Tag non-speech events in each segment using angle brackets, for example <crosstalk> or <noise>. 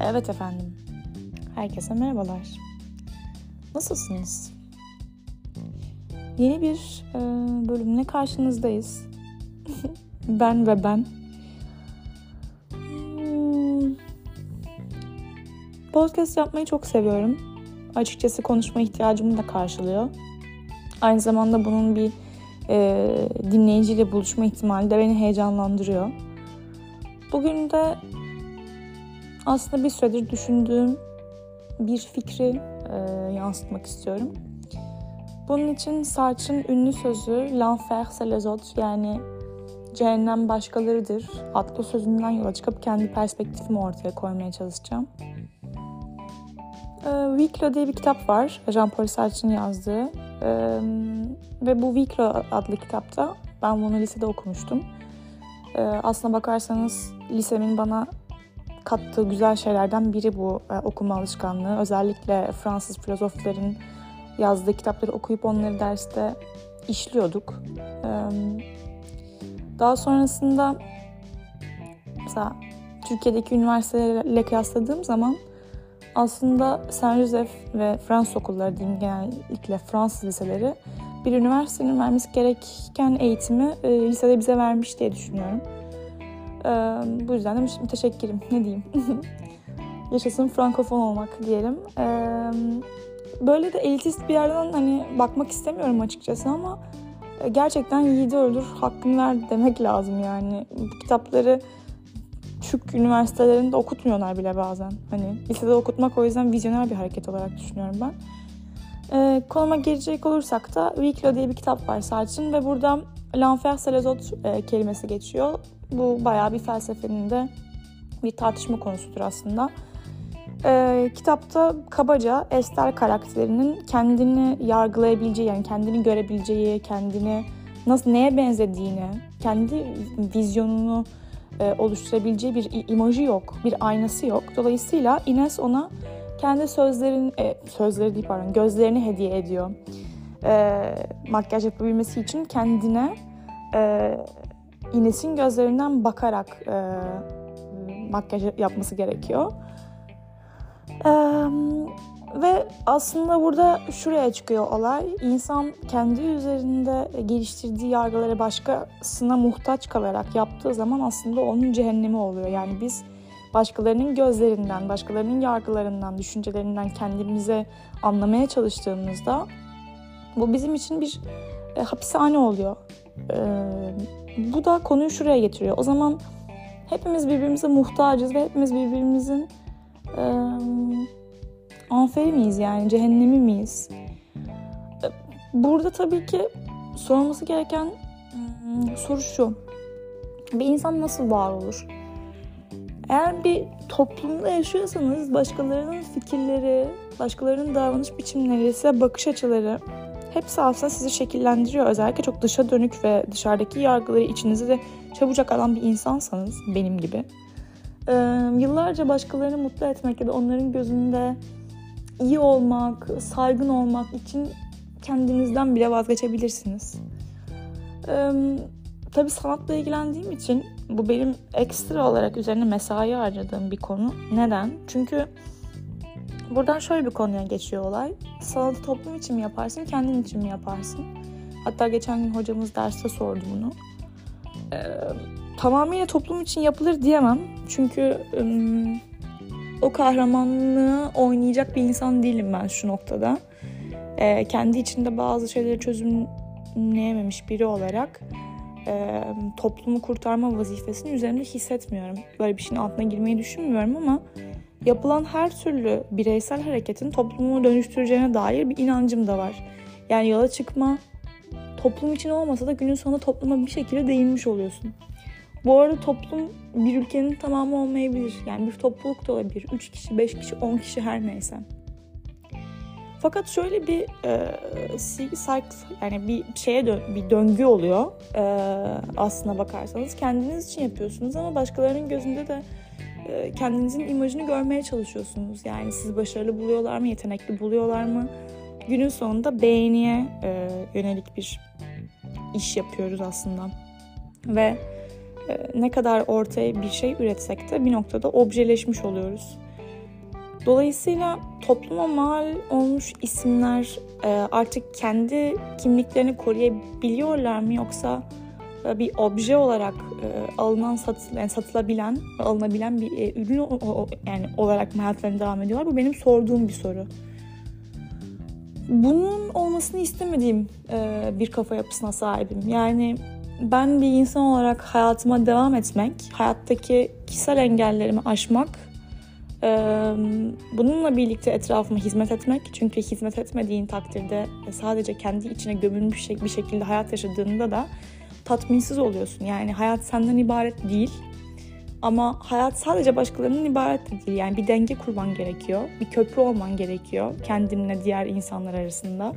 Evet efendim. Herkese merhabalar. Nasılsınız? Yeni bir e, bölümle karşınızdayız. <laughs> ben ve ben. Hmm. Podcast yapmayı çok seviyorum. Açıkçası konuşma ihtiyacımı da karşılıyor. Aynı zamanda bunun bir e, dinleyiciyle buluşma ihtimali de beni heyecanlandırıyor. Bugün de aslında bir süredir düşündüğüm bir fikri e, yansıtmak istiyorum. Bunun için Sartre'ın ünlü sözü L'enfer c'est les autres yani cehennem başkalarıdır adlı sözünden yola çıkıp kendi perspektifimi ortaya koymaya çalışacağım. E, Viclo diye bir kitap var. Jean-Paul Sartre'ın yazdığı. E, ve bu Viclo adlı kitapta ben bunu lisede okumuştum. E, aslına bakarsanız lisemin bana kattığı güzel şeylerden biri bu e, okuma alışkanlığı. Özellikle Fransız filozofların yazdığı kitapları okuyup onları derste işliyorduk. E, daha sonrasında mesela Türkiye'deki üniversitelerle kıyasladığım zaman aslında Saint Joseph ve Fransız okulları diyeyim genellikle Fransız liseleri bir üniversitenin vermesi gereken eğitimi e, lisede bize vermiş diye düşünüyorum. E, bu yüzden de müteşekkirim. Ne diyeyim? <laughs> Yaşasın frankofon olmak diyelim. E, böyle de elitist bir yerden hani bakmak istemiyorum açıkçası ama e, gerçekten yiğidi öldür, hakkını ver demek lazım yani. Bu kitapları Türk üniversitelerinde okutmuyorlar bile bazen. Hani lisede okutmak o yüzden vizyoner bir hareket olarak düşünüyorum ben. Ee, konuma girecek olursak da Viclo diye bir kitap var Sartre'ın ve burada L'enfer c'est e, kelimesi geçiyor. Bu bayağı bir felsefenin de bir tartışma konusudur aslında. Ee, kitapta kabaca Esther karakterinin kendini yargılayabileceği yani kendini görebileceği, kendini nasıl neye benzediğini, kendi vizyonunu e, oluşturabileceği bir imajı yok, bir aynası yok. Dolayısıyla Ines ona kendi sözlerin e, sözleri değil pardon gözlerini hediye ediyor. E, makyaj yapabilmesi için kendine e, Ines'in gözlerinden bakarak e, makyaj yapması gerekiyor. E, ve aslında burada şuraya çıkıyor olay. İnsan kendi üzerinde geliştirdiği yargıları başkasına muhtaç kalarak yaptığı zaman aslında onun cehennemi oluyor. Yani biz başkalarının gözlerinden, başkalarının yargılarından, düşüncelerinden kendimize anlamaya çalıştığımızda bu bizim için bir e, hapishane oluyor. E, bu da konuyu şuraya getiriyor. O zaman hepimiz birbirimize muhtacız ve hepimiz birbirimizin e, anferi miyiz yani cehennemi miyiz? E, burada tabii ki sorulması gereken hmm, soru şu. Bir insan nasıl var olur? Eğer bir toplumda yaşıyorsanız başkalarının fikirleri, başkalarının davranış biçimleri, size bakış açıları hepsi aslında sizi şekillendiriyor. Özellikle çok dışa dönük ve dışarıdaki yargıları içinize de çabucak alan bir insansanız benim gibi. Ee, yıllarca başkalarını mutlu etmek ya da onların gözünde iyi olmak, saygın olmak için kendinizden bile vazgeçebilirsiniz. Ee, tabii sanatla ilgilendiğim için bu benim ekstra olarak üzerine mesai harcadığım bir konu. Neden? Çünkü buradan şöyle bir konuya geçiyor olay. Sanatı toplum için mi yaparsın, kendin için mi yaparsın? Hatta geçen gün hocamız derste sordu bunu. Ee, tamamıyla toplum için yapılır diyemem. Çünkü ım, o kahramanlığı oynayacak bir insan değilim ben şu noktada. Ee, kendi içinde bazı şeyleri çözümleyememiş biri olarak e, toplumu kurtarma vazifesini üzerimde hissetmiyorum. Böyle bir şeyin altına girmeyi düşünmüyorum ama yapılan her türlü bireysel hareketin toplumu dönüştüreceğine dair bir inancım da var. Yani yola çıkma toplum için olmasa da günün sonunda topluma bir şekilde değinmiş oluyorsun. Bu arada toplum bir ülkenin tamamı olmayabilir. Yani bir topluluk da olabilir. 3 kişi, 5 kişi, 10 kişi her neyse. Fakat şöyle bir e, cycle yani bir şeye dön, bir döngü oluyor e, aslına bakarsanız. Kendiniz için yapıyorsunuz ama başkalarının gözünde de kendinizin imajını görmeye çalışıyorsunuz. Yani sizi başarılı buluyorlar mı, yetenekli buluyorlar mı? Günün sonunda beğeniye e, yönelik bir iş yapıyoruz aslında. Ve e, ne kadar ortaya bir şey üretsek de bir noktada objeleşmiş oluyoruz. Dolayısıyla topluma mal olmuş isimler e, artık kendi kimliklerini koruyabiliyorlar mı yoksa e, bir obje olarak e, alınan satıl, yani satılabilen alınabilen bir ürün yani olarak mı hayatlarına devam ediyorlar? Bu benim sorduğum bir soru. Bunun olmasını istemediğim bir kafa yapısına sahibim. Yani ben bir insan olarak hayatıma devam etmek, hayattaki kişisel engellerimi aşmak Bununla birlikte etrafıma hizmet etmek. Çünkü hizmet etmediğin takdirde sadece kendi içine gömülmüş bir şekilde hayat yaşadığında da tatminsiz oluyorsun. Yani hayat senden ibaret değil. Ama hayat sadece başkalarının ibaret de değil. Yani bir denge kurman gerekiyor. Bir köprü olman gerekiyor. Kendinle diğer insanlar arasında.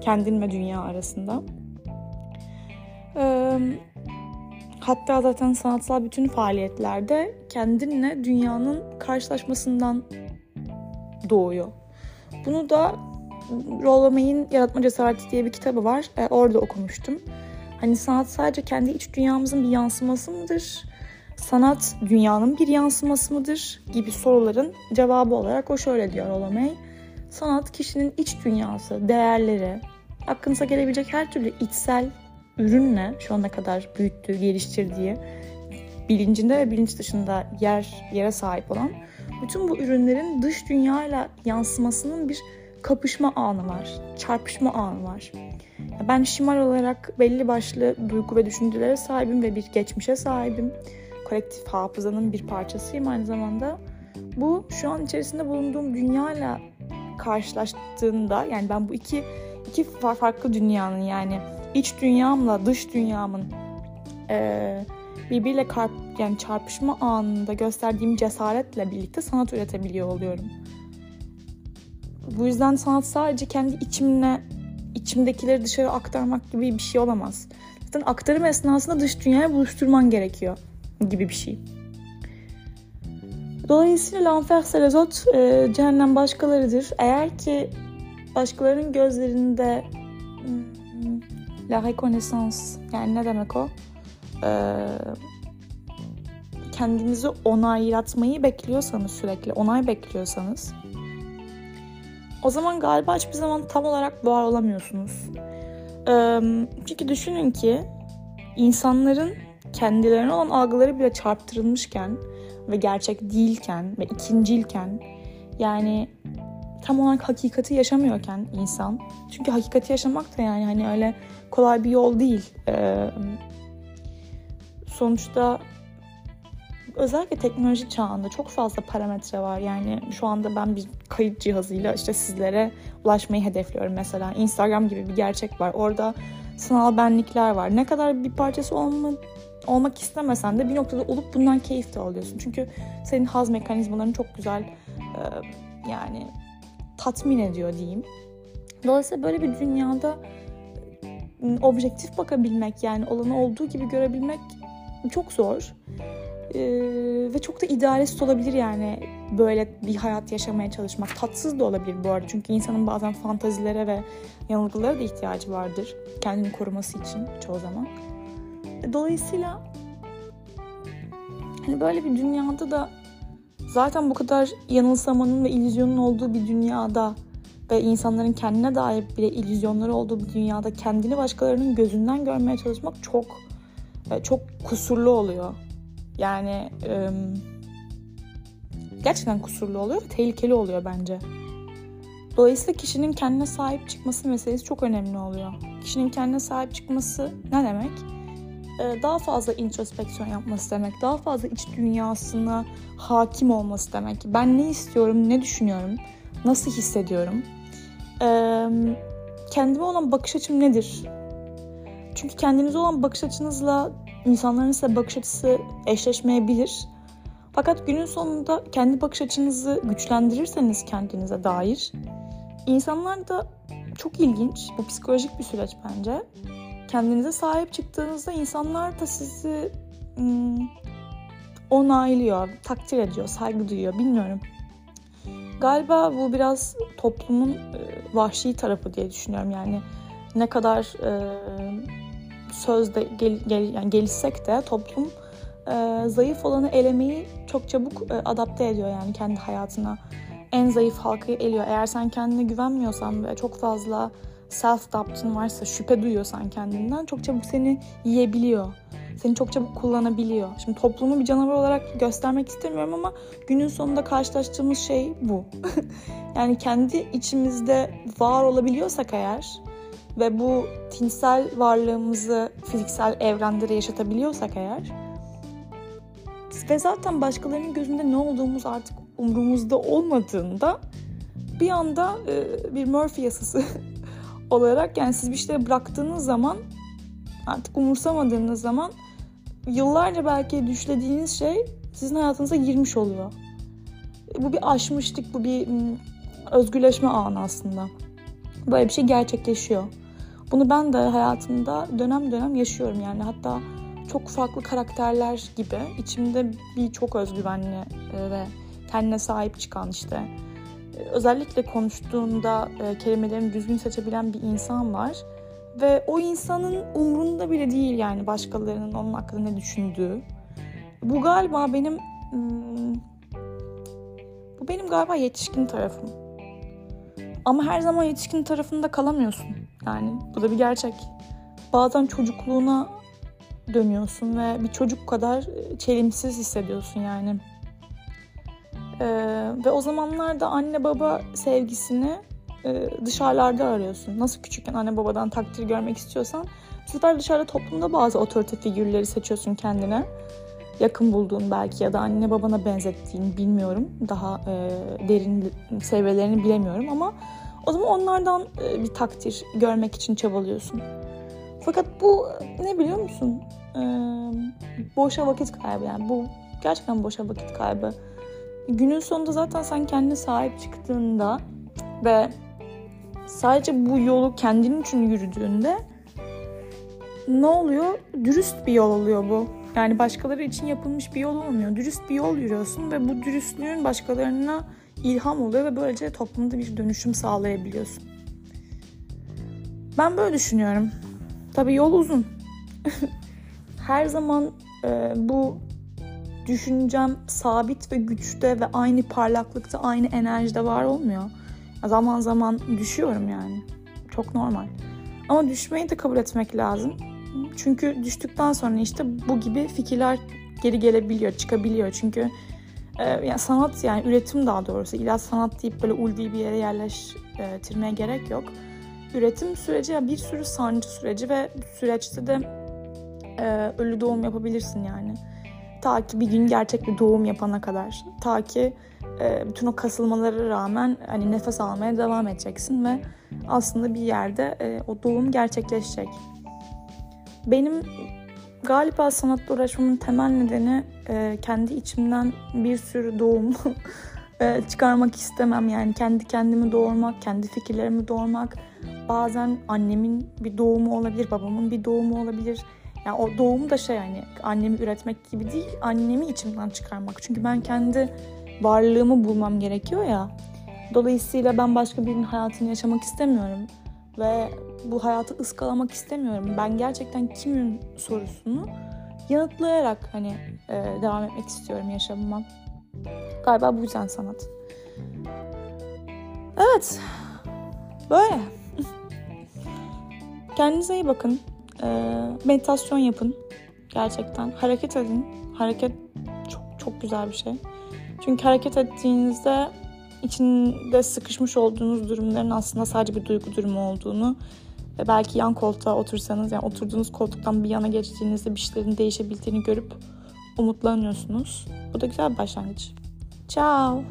Kendin ve dünya arasında. Hatta zaten sanatsal bütün faaliyetlerde kendinle dünyanın karşılaşmasından doğuyor. Bunu da Rollo Yaratma Cesareti diye bir kitabı var. E, orada okumuştum. Hani sanat sadece kendi iç dünyamızın bir yansıması mıdır? Sanat dünyanın bir yansıması mıdır? Gibi soruların cevabı olarak o şöyle diyor Rollo May. Sanat kişinin iç dünyası, değerleri, aklınıza gelebilecek her türlü içsel ürünle şu ana kadar büyüttüğü, geliştirdiği bilincinde ve bilinç dışında yer yere sahip olan bütün bu ürünlerin dış dünyayla yansımasının bir kapışma anı var, çarpışma anı var. Ben şimal olarak belli başlı duygu ve düşüncelere sahibim ve bir geçmişe sahibim. Kolektif hafızanın bir parçasıyım aynı zamanda. Bu şu an içerisinde bulunduğum dünyayla karşılaştığında yani ben bu iki iki farklı dünyanın yani iç dünyamla dış dünyamın e, birbiriyle karp, yani çarpışma anında gösterdiğim cesaretle birlikte sanat üretebiliyor oluyorum. Bu yüzden sanat sadece kendi içimle içimdekileri dışarı aktarmak gibi bir şey olamaz. Zaten aktarım esnasında dış dünyaya buluşturman gerekiyor gibi bir şey. Dolayısıyla l'enfer autres, e, cehennem başkalarıdır. Eğer ki başkalarının gözlerinde hmm, la reconnaissance yani ne demek o? Ee, kendinizi onaylatmayı bekliyorsanız sürekli, onay bekliyorsanız o zaman galiba hiçbir zaman tam olarak var olamıyorsunuz. Çünkü düşünün ki insanların kendilerine olan algıları bile çarptırılmışken ve gerçek değilken ve ikincilken yani tam olarak hakikati yaşamıyorken insan çünkü hakikati yaşamak da yani hani öyle kolay bir yol değil. Ee, sonuçta özellikle teknoloji çağında çok fazla parametre var. Yani şu anda ben bir kayıt cihazıyla işte sizlere ulaşmayı hedefliyorum mesela. Instagram gibi bir gerçek var. Orada sanal benlikler var. Ne kadar bir parçası olma, olmak istemesen de bir noktada olup bundan keyif de alıyorsun. Çünkü senin haz mekanizmaların çok güzel e, yani tatmin ediyor diyeyim. Dolayısıyla böyle bir dünyada objektif bakabilmek yani olanı olduğu gibi görebilmek çok zor. Ee, ve çok da idealist olabilir yani böyle bir hayat yaşamaya çalışmak. Tatsız da olabilir bu arada. Çünkü insanın bazen fantazilere ve yanılgılara da ihtiyacı vardır. Kendini koruması için çoğu zaman. Dolayısıyla hani böyle bir dünyada da zaten bu kadar yanılsamanın ve illüzyonun olduğu bir dünyada ve insanların kendine dair bile illüzyonları olduğu bir dünyada kendini başkalarının gözünden görmeye çalışmak çok e, çok kusurlu oluyor. Yani gerçekten kusurlu oluyor ve tehlikeli oluyor bence. Dolayısıyla kişinin kendine sahip çıkması meselesi çok önemli oluyor. Kişinin kendine sahip çıkması ne demek? E, daha fazla introspeksiyon yapması demek. Daha fazla iç dünyasına hakim olması demek. Ben ne istiyorum, ne düşünüyorum, nasıl hissediyorum? kendime olan bakış açım nedir? Çünkü kendinize olan bakış açınızla insanların size bakış açısı eşleşmeyebilir. Fakat günün sonunda kendi bakış açınızı güçlendirirseniz kendinize dair insanlar da çok ilginç. Bu psikolojik bir süreç bence. Kendinize sahip çıktığınızda insanlar da sizi hmm, onaylıyor, takdir ediyor, saygı duyuyor. Bilmiyorum. Galiba bu biraz toplumun e, vahşi tarafı diye düşünüyorum. Yani ne kadar e, sözde gel, gel, yani gelişsek de toplum e, zayıf olanı elemeyi çok çabuk e, adapte ediyor yani kendi hayatına. en zayıf halkayı eliyor. Eğer sen kendine güvenmiyorsan ve çok fazla self-doubt'ın varsa, şüphe duyuyorsan kendinden çok çabuk seni yiyebiliyor. Seni çok çabuk kullanabiliyor. Şimdi toplumu bir canavar olarak göstermek istemiyorum ama günün sonunda karşılaştığımız şey bu. <laughs> yani kendi içimizde var olabiliyorsak eğer ve bu tinsel varlığımızı fiziksel evrende de yaşatabiliyorsak eğer ve zaten başkalarının gözünde ne olduğumuz artık umrumuzda olmadığında bir anda e, bir Murphy yasası <laughs> olarak yani siz bir şeyleri bıraktığınız zaman artık umursamadığınız zaman yıllarca belki düşlediğiniz şey sizin hayatınıza girmiş oluyor. Bu bir aşmışlık, bu bir özgürleşme anı aslında. Böyle bir şey gerçekleşiyor. Bunu ben de hayatımda dönem dönem yaşıyorum yani hatta çok farklı karakterler gibi içimde bir çok özgüvenli e, ve kendine sahip çıkan işte e, özellikle konuştuğunda e, kelimelerini düzgün seçebilen bir insan var ve o insanın umrunda bile değil yani başkalarının onun hakkında ne düşündüğü. Bu galiba benim hmm, bu benim galiba yetişkin tarafım. Ama her zaman yetişkin tarafında kalamıyorsun. Yani bu da bir gerçek. Bazen çocukluğuna dönüyorsun ve bir çocuk kadar e, çelimsiz hissediyorsun yani. Ee, ve o zamanlarda anne baba sevgisini e, dışarılarda arıyorsun. Nasıl küçükken anne babadan takdir görmek istiyorsan bu sefer dışarıda toplumda bazı otorite figürleri seçiyorsun kendine. Yakın bulduğun belki ya da anne babana benzettiğin bilmiyorum. Daha e, derin seviyelerini bilemiyorum ama o zaman onlardan e, bir takdir görmek için çabalıyorsun. Fakat bu ne biliyor musun? Ee, boşa vakit kaybı yani bu gerçekten boşa vakit kaybı. Günün sonunda zaten sen kendine sahip çıktığında ve sadece bu yolu kendin için yürüdüğünde ne oluyor? Dürüst bir yol oluyor bu. Yani başkaları için yapılmış bir yol olmuyor. Dürüst bir yol yürüyorsun ve bu dürüstlüğün başkalarına ilham oluyor ve böylece toplumda bir dönüşüm sağlayabiliyorsun. Ben böyle düşünüyorum. Tabii yol uzun. <laughs> Her zaman e, bu düşüncem sabit ve güçte ve aynı parlaklıkta, aynı enerjide var olmuyor. Zaman zaman düşüyorum yani. Çok normal. Ama düşmeyi de kabul etmek lazım. Çünkü düştükten sonra işte bu gibi fikirler geri gelebiliyor, çıkabiliyor. Çünkü e, yani sanat yani üretim daha doğrusu. İlla sanat deyip böyle ulvi bir yere yerleştirmeye gerek yok. Üretim süreci bir sürü sancı süreci ve süreçte de e, ölü doğum yapabilirsin yani. Ta ki bir gün gerçek bir doğum yapana kadar. Ta ki e, bütün o kasılmalara rağmen hani nefes almaya devam edeceksin ve aslında bir yerde e, o doğum gerçekleşecek. Benim galiba sanatla uğraşmamın temel nedeni e, kendi içimden bir sürü doğum <laughs> e, çıkarmak istemem. Yani kendi kendimi doğurmak, kendi fikirlerimi doğurmak. Bazen annemin bir doğumu olabilir, babamın bir doğumu olabilir. Yani o doğum da şey yani annemi üretmek gibi değil, annemi içimden çıkarmak. Çünkü ben kendi varlığımı bulmam gerekiyor ya. Dolayısıyla ben başka birinin hayatını yaşamak istemiyorum. Ve bu hayatı ıskalamak istemiyorum. Ben gerçekten kimim sorusunu yanıtlayarak hani e, devam etmek istiyorum yaşamıma. Galiba bu yüzden sanat. Evet. Böyle. <laughs> Kendinize iyi bakın. E, meditasyon yapın. Gerçekten. Hareket edin. Hareket çok çok güzel bir şey. Çünkü hareket ettiğinizde içinde sıkışmış olduğunuz durumların aslında sadece bir duygu durumu olduğunu ve belki yan koltuğa otursanız yani oturduğunuz koltuktan bir yana geçtiğinizde bir şeylerin değişebildiğini görüp umutlanıyorsunuz. Bu da güzel bir başlangıç. Ciao.